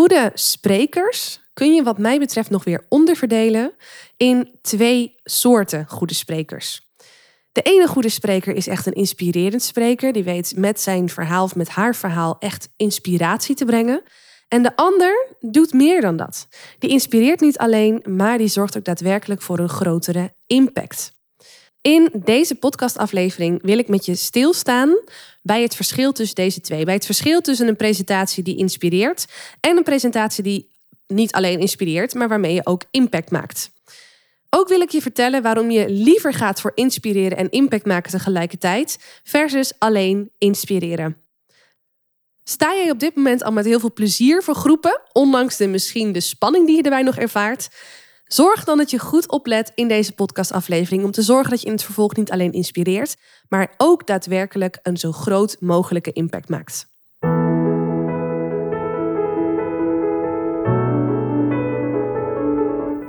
Goede sprekers kun je wat mij betreft nog weer onderverdelen in twee soorten goede sprekers. De ene goede spreker is echt een inspirerend spreker. Die weet met zijn verhaal of met haar verhaal echt inspiratie te brengen. En de ander doet meer dan dat. Die inspireert niet alleen, maar die zorgt ook daadwerkelijk voor een grotere impact. In deze podcastaflevering wil ik met je stilstaan bij het verschil tussen deze twee. Bij het verschil tussen een presentatie die inspireert en een presentatie die niet alleen inspireert, maar waarmee je ook impact maakt. Ook wil ik je vertellen waarom je liever gaat voor inspireren en impact maken tegelijkertijd versus alleen inspireren. Sta jij op dit moment al met heel veel plezier voor groepen, ondanks de misschien de spanning die je erbij nog ervaart? Zorg dan dat je goed oplet in deze podcastaflevering om te zorgen dat je in het vervolg niet alleen inspireert, maar ook daadwerkelijk een zo groot mogelijke impact maakt.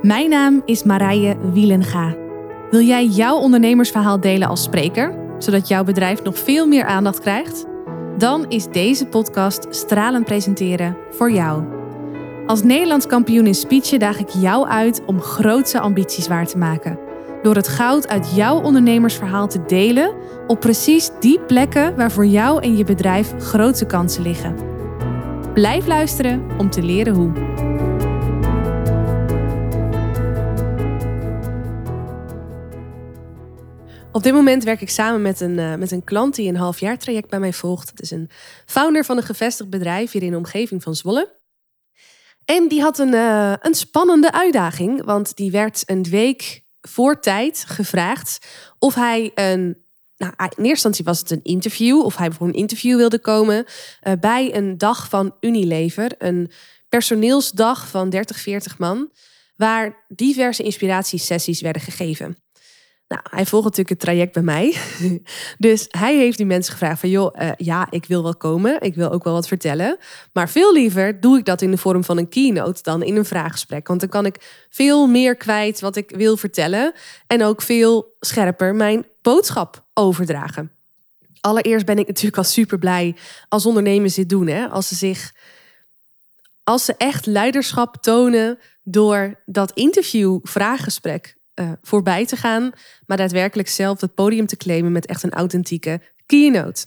Mijn naam is Marije Wielenga. Wil jij jouw ondernemersverhaal delen als spreker, zodat jouw bedrijf nog veel meer aandacht krijgt? Dan is deze podcast Stralend Presenteren voor jou. Als Nederlands kampioen in speechen daag ik jou uit om grootse ambities waar te maken. Door het goud uit jouw ondernemersverhaal te delen op precies die plekken waar voor jou en je bedrijf grote kansen liggen. Blijf luisteren om te leren hoe. Op dit moment werk ik samen met een, uh, met een klant die een halfjaartraject bij mij volgt. Het is een founder van een gevestigd bedrijf hier in de omgeving van Zwolle. En die had een, uh, een spannende uitdaging, want die werd een week voor tijd gevraagd of hij een. Nou, in eerste instantie was het een interview, of hij voor een interview wilde komen uh, bij een dag van Unilever, een personeelsdag van 30, 40 man, waar diverse inspiratiesessies werden gegeven. Nou, hij volgt natuurlijk het traject bij mij. dus hij heeft die mensen gevraagd van... joh, uh, ja, ik wil wel komen. Ik wil ook wel wat vertellen. Maar veel liever doe ik dat in de vorm van een keynote... dan in een vraaggesprek. Want dan kan ik veel meer kwijt wat ik wil vertellen. En ook veel scherper mijn boodschap overdragen. Allereerst ben ik natuurlijk al super blij als ondernemers dit doen. Hè? Als ze zich... Als ze echt leiderschap tonen door dat interview-vraaggesprek uh, voorbij te gaan, maar daadwerkelijk zelf het podium te claimen met echt een authentieke keynote.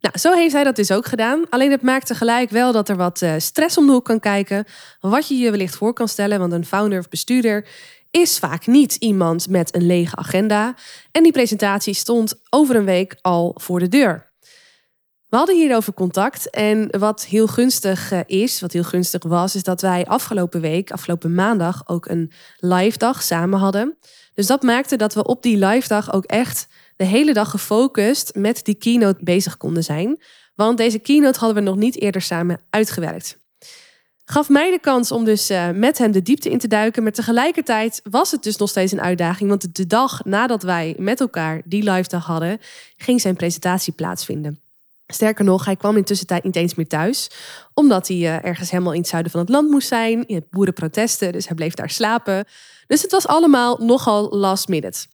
Nou, zo heeft hij dat dus ook gedaan. Alleen het maakt tegelijk wel dat er wat uh, stress om de hoek kan kijken. Wat je je wellicht voor kan stellen, want een founder of bestuurder is vaak niet iemand met een lege agenda. En die presentatie stond over een week al voor de deur. We hadden hierover contact en wat heel gunstig eh, is, wat heel gunstig was, is dat wij afgelopen week, afgelopen maandag, ook een live dag samen hadden. Dus dat maakte dat we op die live dag ook echt de hele dag gefocust met die keynote bezig konden zijn. Want deze keynote hadden we nog niet eerder samen uitgewerkt. Gaf mij de kans om dus uh, met hem de diepte in te duiken. Maar tegelijkertijd was het dus nog steeds een uitdaging. Want de dag nadat wij met elkaar die live dag hadden, ging zijn presentatie plaatsvinden. Sterker nog, hij kwam intussen tijd niet eens meer thuis, omdat hij uh, ergens helemaal in het zuiden van het land moest zijn. Je hebt boerenprotesten, dus hij bleef daar slapen. Dus het was allemaal nogal last minute.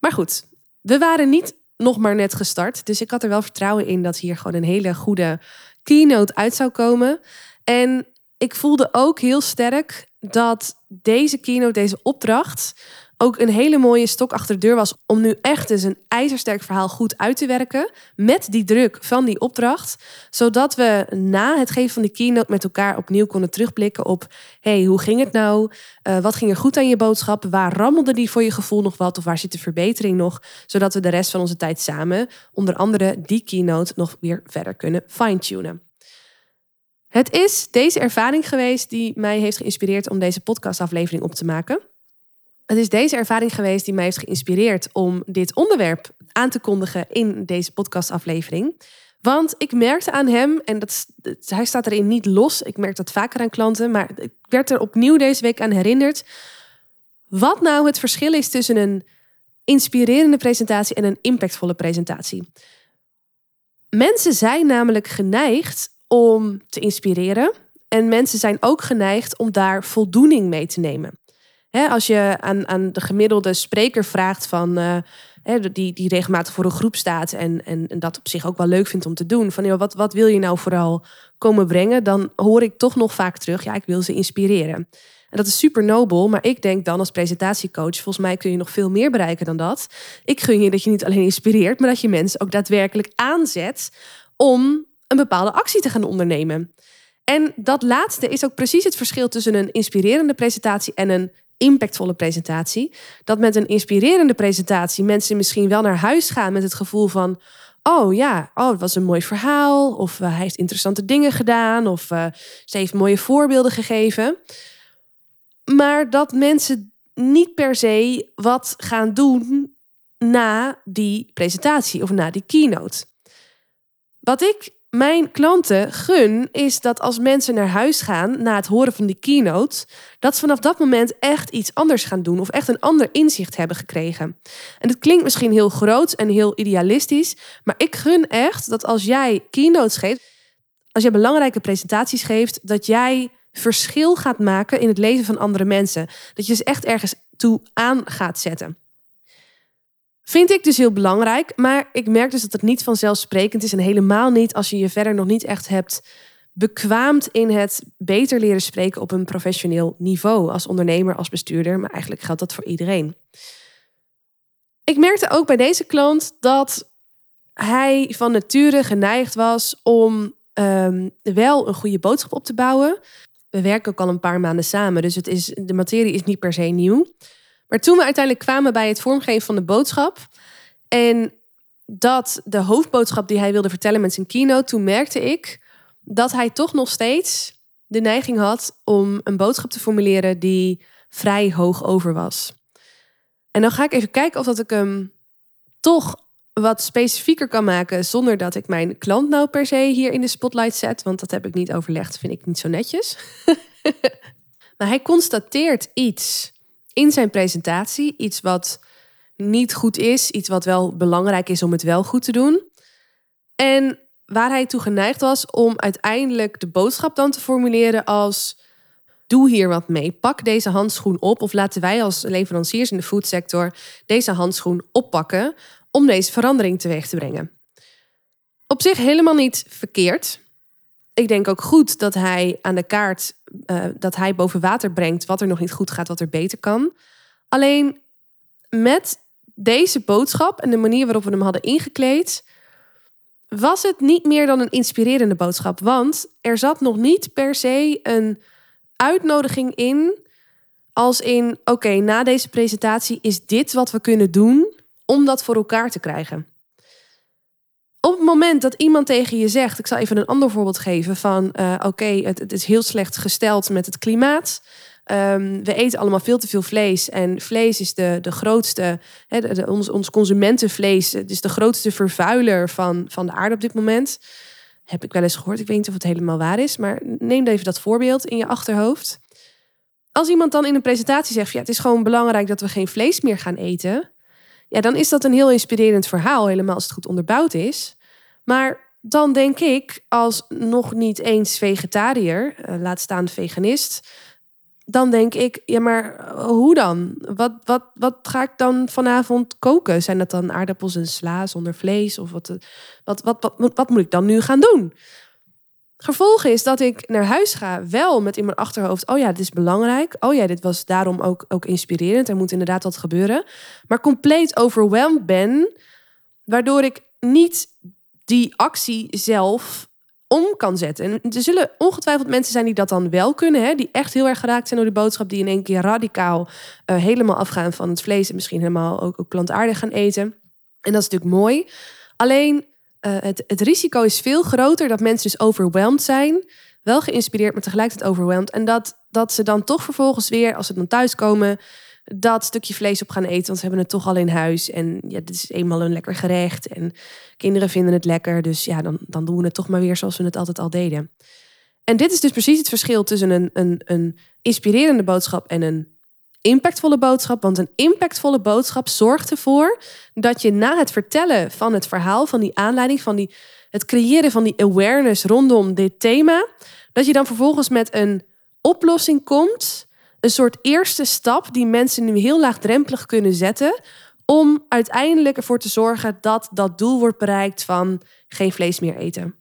Maar goed, we waren niet nog maar net gestart, dus ik had er wel vertrouwen in dat hier gewoon een hele goede keynote uit zou komen. En ik voelde ook heel sterk dat deze keynote, deze opdracht, ook een hele mooie stok achter de deur was om nu echt eens een ijzersterk verhaal goed uit te werken met die druk van die opdracht, zodat we na het geven van die keynote met elkaar opnieuw konden terugblikken op hey, hoe ging het nou? Uh, wat ging er goed aan je boodschap? Waar rammelde die voor je gevoel nog wat of waar zit de verbetering nog? Zodat we de rest van onze tijd samen, onder andere die keynote, nog weer verder kunnen fine-tunen. Het is deze ervaring geweest die mij heeft geïnspireerd om deze podcastaflevering op te maken. Het is deze ervaring geweest die mij heeft geïnspireerd om dit onderwerp aan te kondigen in deze podcastaflevering. Want ik merkte aan hem, en dat, hij staat erin niet los, ik merk dat vaker aan klanten, maar ik werd er opnieuw deze week aan herinnerd. Wat nou het verschil is tussen een inspirerende presentatie en een impactvolle presentatie. Mensen zijn namelijk geneigd om te inspireren en mensen zijn ook geneigd om daar voldoening mee te nemen. Als je aan, aan de gemiddelde spreker vraagt van. Uh, die, die regelmatig voor een groep staat en, en, en, dat op zich ook wel leuk vindt om te doen. Van joh, wat, wat wil je nou vooral komen brengen? Dan hoor ik toch nog vaak terug, ja, ik wil ze inspireren. En dat is super nobel, maar ik denk dan als presentatiecoach, volgens mij kun je nog veel meer bereiken dan dat. Ik gun je dat je niet alleen inspireert, maar dat je mensen ook daadwerkelijk aanzet om een bepaalde actie te gaan ondernemen. En dat laatste is ook precies het verschil tussen een inspirerende presentatie en een impactvolle presentatie. Dat met een inspirerende presentatie mensen misschien wel naar huis gaan met het gevoel van. Oh ja, oh, het was een mooi verhaal. Of uh, hij heeft interessante dingen gedaan. Of uh, ze heeft mooie voorbeelden gegeven. Maar dat mensen niet per se wat gaan doen na die presentatie of na die keynote. Wat ik mijn klanten gun is dat als mensen naar huis gaan na het horen van die keynote, dat ze vanaf dat moment echt iets anders gaan doen of echt een ander inzicht hebben gekregen. En het klinkt misschien heel groot en heel idealistisch, maar ik gun echt dat als jij keynotes geeft, als jij belangrijke presentaties geeft, dat jij verschil gaat maken in het leven van andere mensen. Dat je ze echt ergens toe aan gaat zetten. Vind ik dus heel belangrijk, maar ik merk dus dat het niet vanzelfsprekend is en helemaal niet als je je verder nog niet echt hebt bekwaamd in het beter leren spreken op een professioneel niveau als ondernemer, als bestuurder, maar eigenlijk geldt dat voor iedereen. Ik merkte ook bij deze klant dat hij van nature geneigd was om um, wel een goede boodschap op te bouwen. We werken ook al een paar maanden samen, dus het is, de materie is niet per se nieuw. Maar toen we uiteindelijk kwamen bij het vormgeven van de boodschap en dat de hoofdboodschap die hij wilde vertellen met zijn keynote, toen merkte ik dat hij toch nog steeds de neiging had om een boodschap te formuleren die vrij hoog over was. En dan ga ik even kijken of dat ik hem toch wat specifieker kan maken zonder dat ik mijn klant nou per se hier in de spotlight zet, want dat heb ik niet overlegd, vind ik niet zo netjes. maar hij constateert iets in zijn presentatie. Iets wat niet goed is, iets wat wel belangrijk is om het wel goed te doen. En waar hij toe geneigd was om uiteindelijk de boodschap dan te formuleren als doe hier wat mee. Pak deze handschoen op of laten wij als leveranciers in de foodsector deze handschoen oppakken om deze verandering teweeg te brengen. Op zich helemaal niet verkeerd. Ik denk ook goed dat hij aan de kaart uh, dat hij boven water brengt wat er nog niet goed gaat, wat er beter kan. Alleen met deze boodschap en de manier waarop we hem hadden ingekleed, was het niet meer dan een inspirerende boodschap. Want er zat nog niet per se een uitnodiging in. Als in, oké, na deze presentatie is dit wat we kunnen doen om dat voor elkaar te krijgen op het moment dat iemand tegen je zegt, ik zal even een ander voorbeeld geven van, uh, oké, het, is heel slecht gesteld met het klimaat. Um, we eten allemaal veel te veel vlees en vlees is de, de grootste, hè, ons, ons consumentenvlees, is de grootste vervuiler van, van de aarde op dit moment. Heb ik wel eens gehoord, ik weet niet of het helemaal waar is, maar neem even dat voorbeeld in je achterhoofd. Als iemand dan in een presentatie zegt, ja, het is gewoon belangrijk dat we geen vlees meer gaan eten, ja, dan is dat een heel inspirerend verhaal, helemaal als het goed onderbouwd is. Maar dan denk ik, als nog niet eens vegetariër, eh, laat staan veganist, dan denk ik, ja, maar eh, hoe dan? Wat, wat, wat ga ik dan vanavond koken? Zijn dat dan aardappels en sla zonder vlees? Of wat, wat, wat, wat, wat moet ik dan nu gaan doen? Gevolg is dat ik naar huis ga, wel met in mijn achterhoofd: oh ja, dit is belangrijk. Oh ja, dit was daarom ook, ook inspirerend. Er moet inderdaad wat gebeuren. Maar compleet overweldigd ben, waardoor ik niet die actie zelf om kan zetten. En er zullen ongetwijfeld mensen zijn die dat dan wel kunnen, hè, die echt heel erg geraakt zijn door de boodschap, die in één keer radicaal uh, helemaal afgaan van het vlees en misschien helemaal ook, ook plantaardig gaan eten. En dat is natuurlijk mooi. Alleen uh, het, het risico is veel groter dat mensen dus overweldigd zijn, wel geïnspireerd, maar tegelijkertijd overweldigd. En dat, dat ze dan toch vervolgens weer, als ze dan thuiskomen, dat stukje vlees op gaan eten. Want ze hebben het toch al in huis. En ja, dit is eenmaal een lekker gerecht. En kinderen vinden het lekker. Dus ja, dan, dan doen we het toch maar weer zoals we het altijd al deden. En dit is dus precies het verschil tussen een, een, een inspirerende boodschap en een impactvolle boodschap. Want een impactvolle boodschap zorgt ervoor dat je na het vertellen van het verhaal, van die aanleiding, van die, het creëren van die awareness rondom dit thema, dat je dan vervolgens met een oplossing komt een soort eerste stap die mensen nu heel laagdrempelig kunnen zetten om uiteindelijk ervoor te zorgen dat dat doel wordt bereikt van geen vlees meer eten.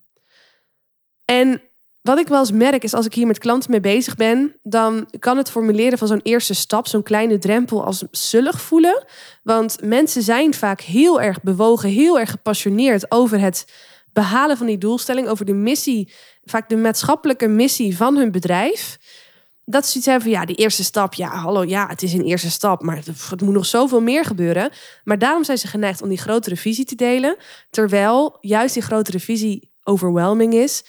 En wat ik wel eens merk is als ik hier met klanten mee bezig ben, dan kan het formuleren van zo'n eerste stap, zo'n kleine drempel als zullig voelen. Want mensen zijn vaak heel erg bewogen, heel erg gepassioneerd over het behalen van die doelstelling, over de missie, vaak de maatschappelijke missie van hun bedrijf. Dat ze iets hebben van ja, die eerste stap, ja, hallo, ja, het is een eerste stap, maar het moet nog zoveel meer gebeuren. Maar daarom zijn ze geneigd om die grotere visie te delen, terwijl juist die grotere visie overwhelming is.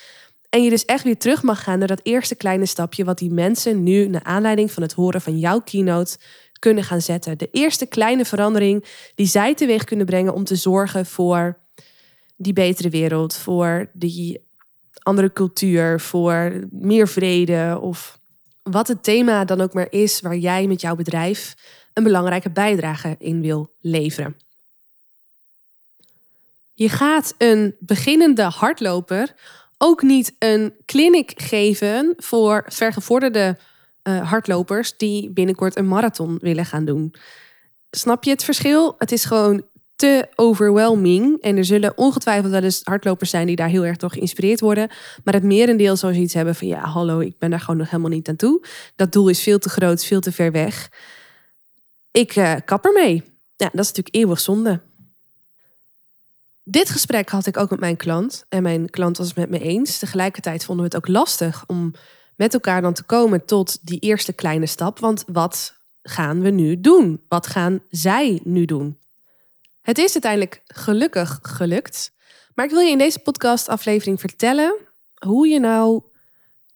En je dus echt weer terug mag gaan naar dat eerste kleine stapje, wat die mensen nu, naar aanleiding van het horen van jouw keynote, kunnen gaan zetten. De eerste kleine verandering die zij teweeg kunnen brengen om te zorgen voor die betere wereld, voor die andere cultuur, voor meer vrede of wat het thema dan ook maar is waar jij met jouw bedrijf een belangrijke bijdrage in wil leveren. Je gaat een beginnende hardloper ook niet een clinic geven voor vergevorderde uh, hardlopers die binnenkort een marathon willen gaan doen. Snap je het verschil? Het is gewoon te overwhelming. En er zullen ongetwijfeld wel eens hardlopers zijn die daar heel erg door geïnspireerd worden. Maar het merendeel zou zoiets hebben van ja, hallo, ik ben daar gewoon nog helemaal niet aan toe. Dat doel is veel te groot, veel te ver weg. Ik uh, kap ermee. Ja, dat is natuurlijk eeuwig zonde. Dit gesprek had ik ook met mijn klant. En mijn klant was het met me eens. Tegelijkertijd vonden we het ook lastig om met elkaar dan te komen tot die eerste kleine stap. Want wat gaan we nu doen? Wat gaan zij nu doen? Het is uiteindelijk gelukkig gelukt. Maar ik wil je in deze podcastaflevering vertellen hoe je nou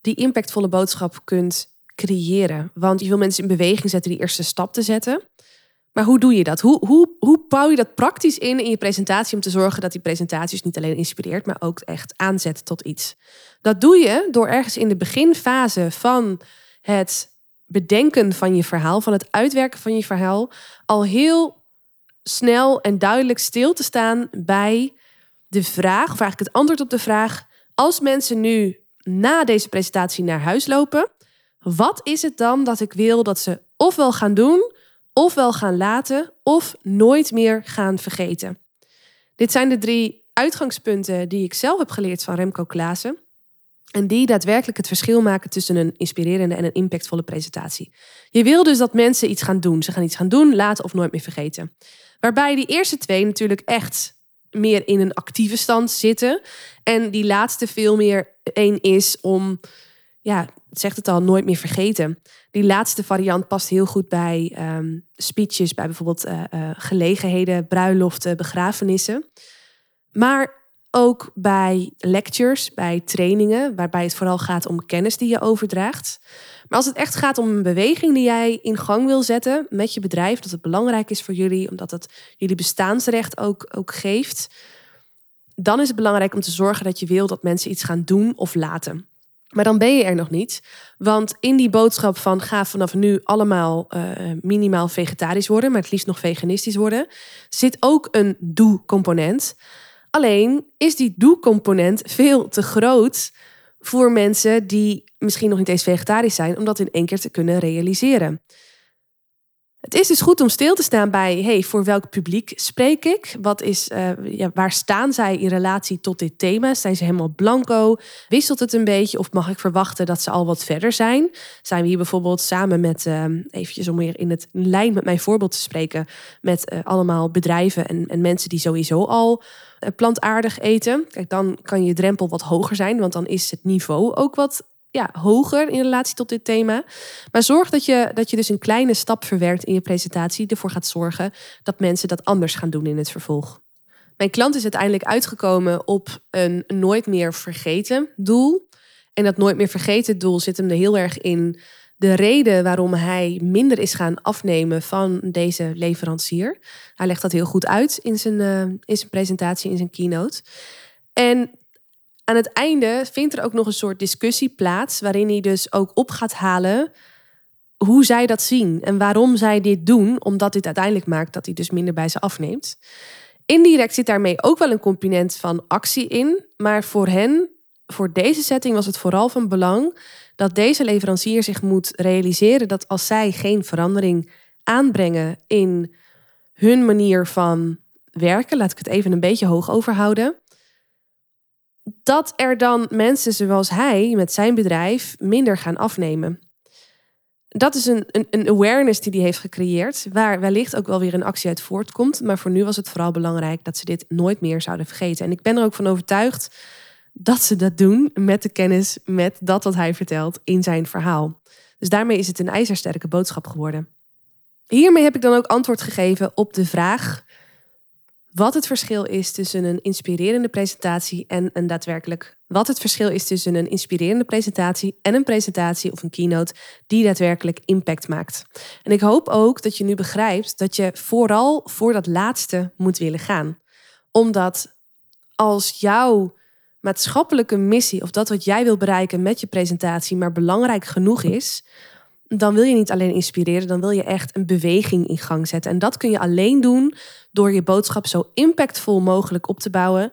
die impactvolle boodschap kunt creëren. Want je wil mensen in beweging zetten die eerste stap te zetten. Maar hoe doe je dat? Hoe, hoe, hoe bouw je dat praktisch in in je presentatie om te zorgen dat die presentatie dus niet alleen inspireert, maar ook echt aanzet tot iets? Dat doe je door ergens in de beginfase van het bedenken van je verhaal, van het uitwerken van je verhaal, al heel snel en duidelijk stil te staan bij de vraag, of eigenlijk het antwoord op de vraag: als mensen nu na deze presentatie naar huis lopen, wat is het dan dat ik wil dat ze ofwel gaan doen? Ofwel gaan laten of nooit meer gaan vergeten. Dit zijn de drie uitgangspunten die ik zelf heb geleerd van Remco Klaassen. En die daadwerkelijk het verschil maken tussen een inspirerende en een impactvolle presentatie. Je wil dus dat mensen iets gaan doen. Ze gaan iets gaan doen, laten of nooit meer vergeten. Waarbij die eerste twee natuurlijk echt meer in een actieve stand zitten. En die laatste veel meer één is om ja, het zegt het al, nooit meer vergeten. Die laatste variant past heel goed bij um, speeches, bij bijvoorbeeld uh, uh, gelegenheden, bruiloften, begrafenissen. Maar ook bij lectures, bij trainingen, waarbij het vooral gaat om kennis die je overdraagt. Maar als het echt gaat om een beweging die jij in gang wil zetten met je bedrijf, dat het belangrijk is voor jullie, omdat het jullie bestaansrecht ook, ook geeft, dan is het belangrijk om te zorgen dat je wil dat mensen iets gaan doen of laten. Maar dan ben je er nog niet. Want in die boodschap van ga vanaf nu allemaal uh, minimaal vegetarisch worden, maar het liefst nog veganistisch worden, zit ook een doe-component. Alleen is die doe-component veel te groot voor mensen die misschien nog niet eens vegetarisch zijn, om dat in één keer te kunnen realiseren. Het is dus goed om stil te staan bij, hey, voor welk publiek spreek ik? Wat is, uh, ja, waar staan zij in relatie tot dit thema? Zijn ze helemaal blanco? Wisselt het een beetje? Of mag ik verwachten dat ze al wat verder zijn? Zijn we hier bijvoorbeeld samen met, uh, eventjes om weer in het lijn met mijn voorbeeld te spreken, met uh, allemaal bedrijven en, en mensen die sowieso al plantaardig eten? Kijk, dan kan je drempel wat hoger zijn, want dan is het niveau ook wat ja, hoger in relatie tot dit thema. Maar zorg dat je, dat je dus een kleine stap verwerkt in je presentatie. Ervoor gaat zorgen dat mensen dat anders gaan doen in het vervolg. Mijn klant is uiteindelijk uitgekomen op een nooit meer vergeten doel. En dat nooit meer vergeten doel zit hem er heel erg in de reden waarom hij minder is gaan afnemen van deze leverancier. Hij legt dat heel goed uit in zijn, uh, in zijn presentatie, in zijn keynote. En aan het einde vindt er ook nog een soort discussie plaats, waarin hij dus ook op gaat halen hoe zij dat zien en waarom zij dit doen, omdat dit uiteindelijk maakt dat hij dus minder bij ze afneemt. Indirect zit daarmee ook wel een component van actie in, maar voor hen voor deze setting was het vooral van belang dat deze leverancier zich moet realiseren dat als zij geen verandering aanbrengen in hun manier van werken, laat ik het even een beetje hoog overhouden, dat er dan mensen zoals hij met zijn bedrijf minder gaan afnemen. Dat is een, een, een awareness die hij heeft gecreëerd, waar wellicht ook wel weer een actie uit voortkomt. Maar voor nu was het vooral belangrijk dat ze dit nooit meer zouden vergeten. En ik ben er ook van overtuigd dat ze dat doen met de kennis, met dat wat hij vertelt in zijn verhaal. Dus daarmee is het een ijzersterke boodschap geworden. Hiermee heb ik dan ook antwoord gegeven op de vraag wat het verschil is tussen een inspirerende presentatie en een daadwerkelijk. Wat het verschil is tussen een inspirerende presentatie en een presentatie of een keynote die daadwerkelijk impact maakt. En ik hoop ook dat je nu begrijpt dat je vooral voor dat laatste moet willen gaan. Omdat als jouw maatschappelijke missie of dat wat jij wil bereiken met je presentatie maar belangrijk genoeg is, dan wil je niet alleen inspireren, dan wil je echt een beweging in gang zetten. En dat kun je alleen doen door je boodschap zo impactvol mogelijk op te bouwen.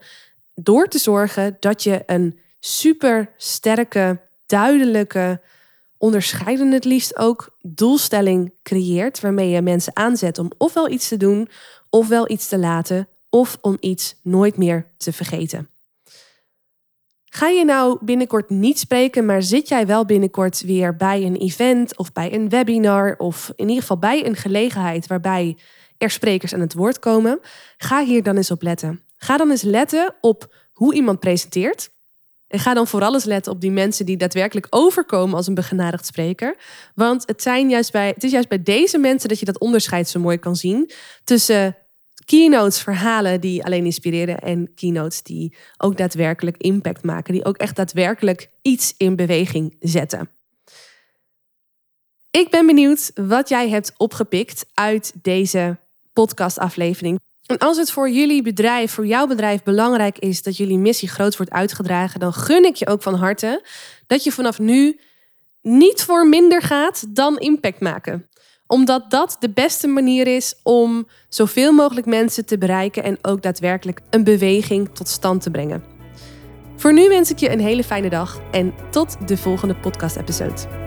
Door te zorgen dat je een super sterke, duidelijke, onderscheidende het liefst ook doelstelling creëert. Waarmee je mensen aanzet om ofwel iets te doen, ofwel iets te laten, of om iets nooit meer te vergeten. Ga je nou binnenkort niet spreken, maar zit jij wel binnenkort weer bij een event of bij een webinar of in ieder geval bij een gelegenheid waarbij er sprekers aan het woord komen? Ga hier dan eens op letten. Ga dan eens letten op hoe iemand presenteert. En ga dan vooral eens letten op die mensen die daadwerkelijk overkomen als een begenadigd spreker. Want het, zijn juist bij, het is juist bij deze mensen dat je dat onderscheid zo mooi kan zien tussen keynotes, verhalen die alleen inspireren en keynotes die ook daadwerkelijk impact maken, die ook echt daadwerkelijk iets in beweging zetten. Ik ben benieuwd wat jij hebt opgepikt uit deze podcastaflevering. En als het voor jullie bedrijf, voor jouw bedrijf belangrijk is dat jullie missie groot wordt uitgedragen, dan gun ik je ook van harte dat je vanaf nu niet voor minder gaat dan impact maken omdat dat de beste manier is om zoveel mogelijk mensen te bereiken en ook daadwerkelijk een beweging tot stand te brengen. Voor nu wens ik je een hele fijne dag en tot de volgende podcast-episode.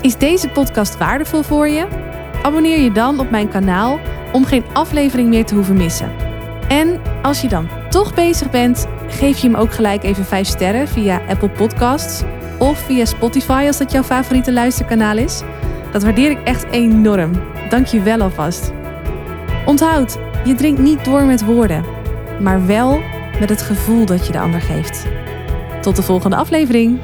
Is deze podcast waardevol voor je? Abonneer je dan op mijn kanaal om geen aflevering meer te hoeven missen. En als je dan toch bezig bent, geef je hem ook gelijk even 5 sterren via Apple Podcasts of via Spotify als dat jouw favoriete luisterkanaal is. Dat waardeer ik echt enorm. Dank je wel alvast. Onthoud, je drinkt niet door met woorden, maar wel met het gevoel dat je de ander geeft. Tot de volgende aflevering.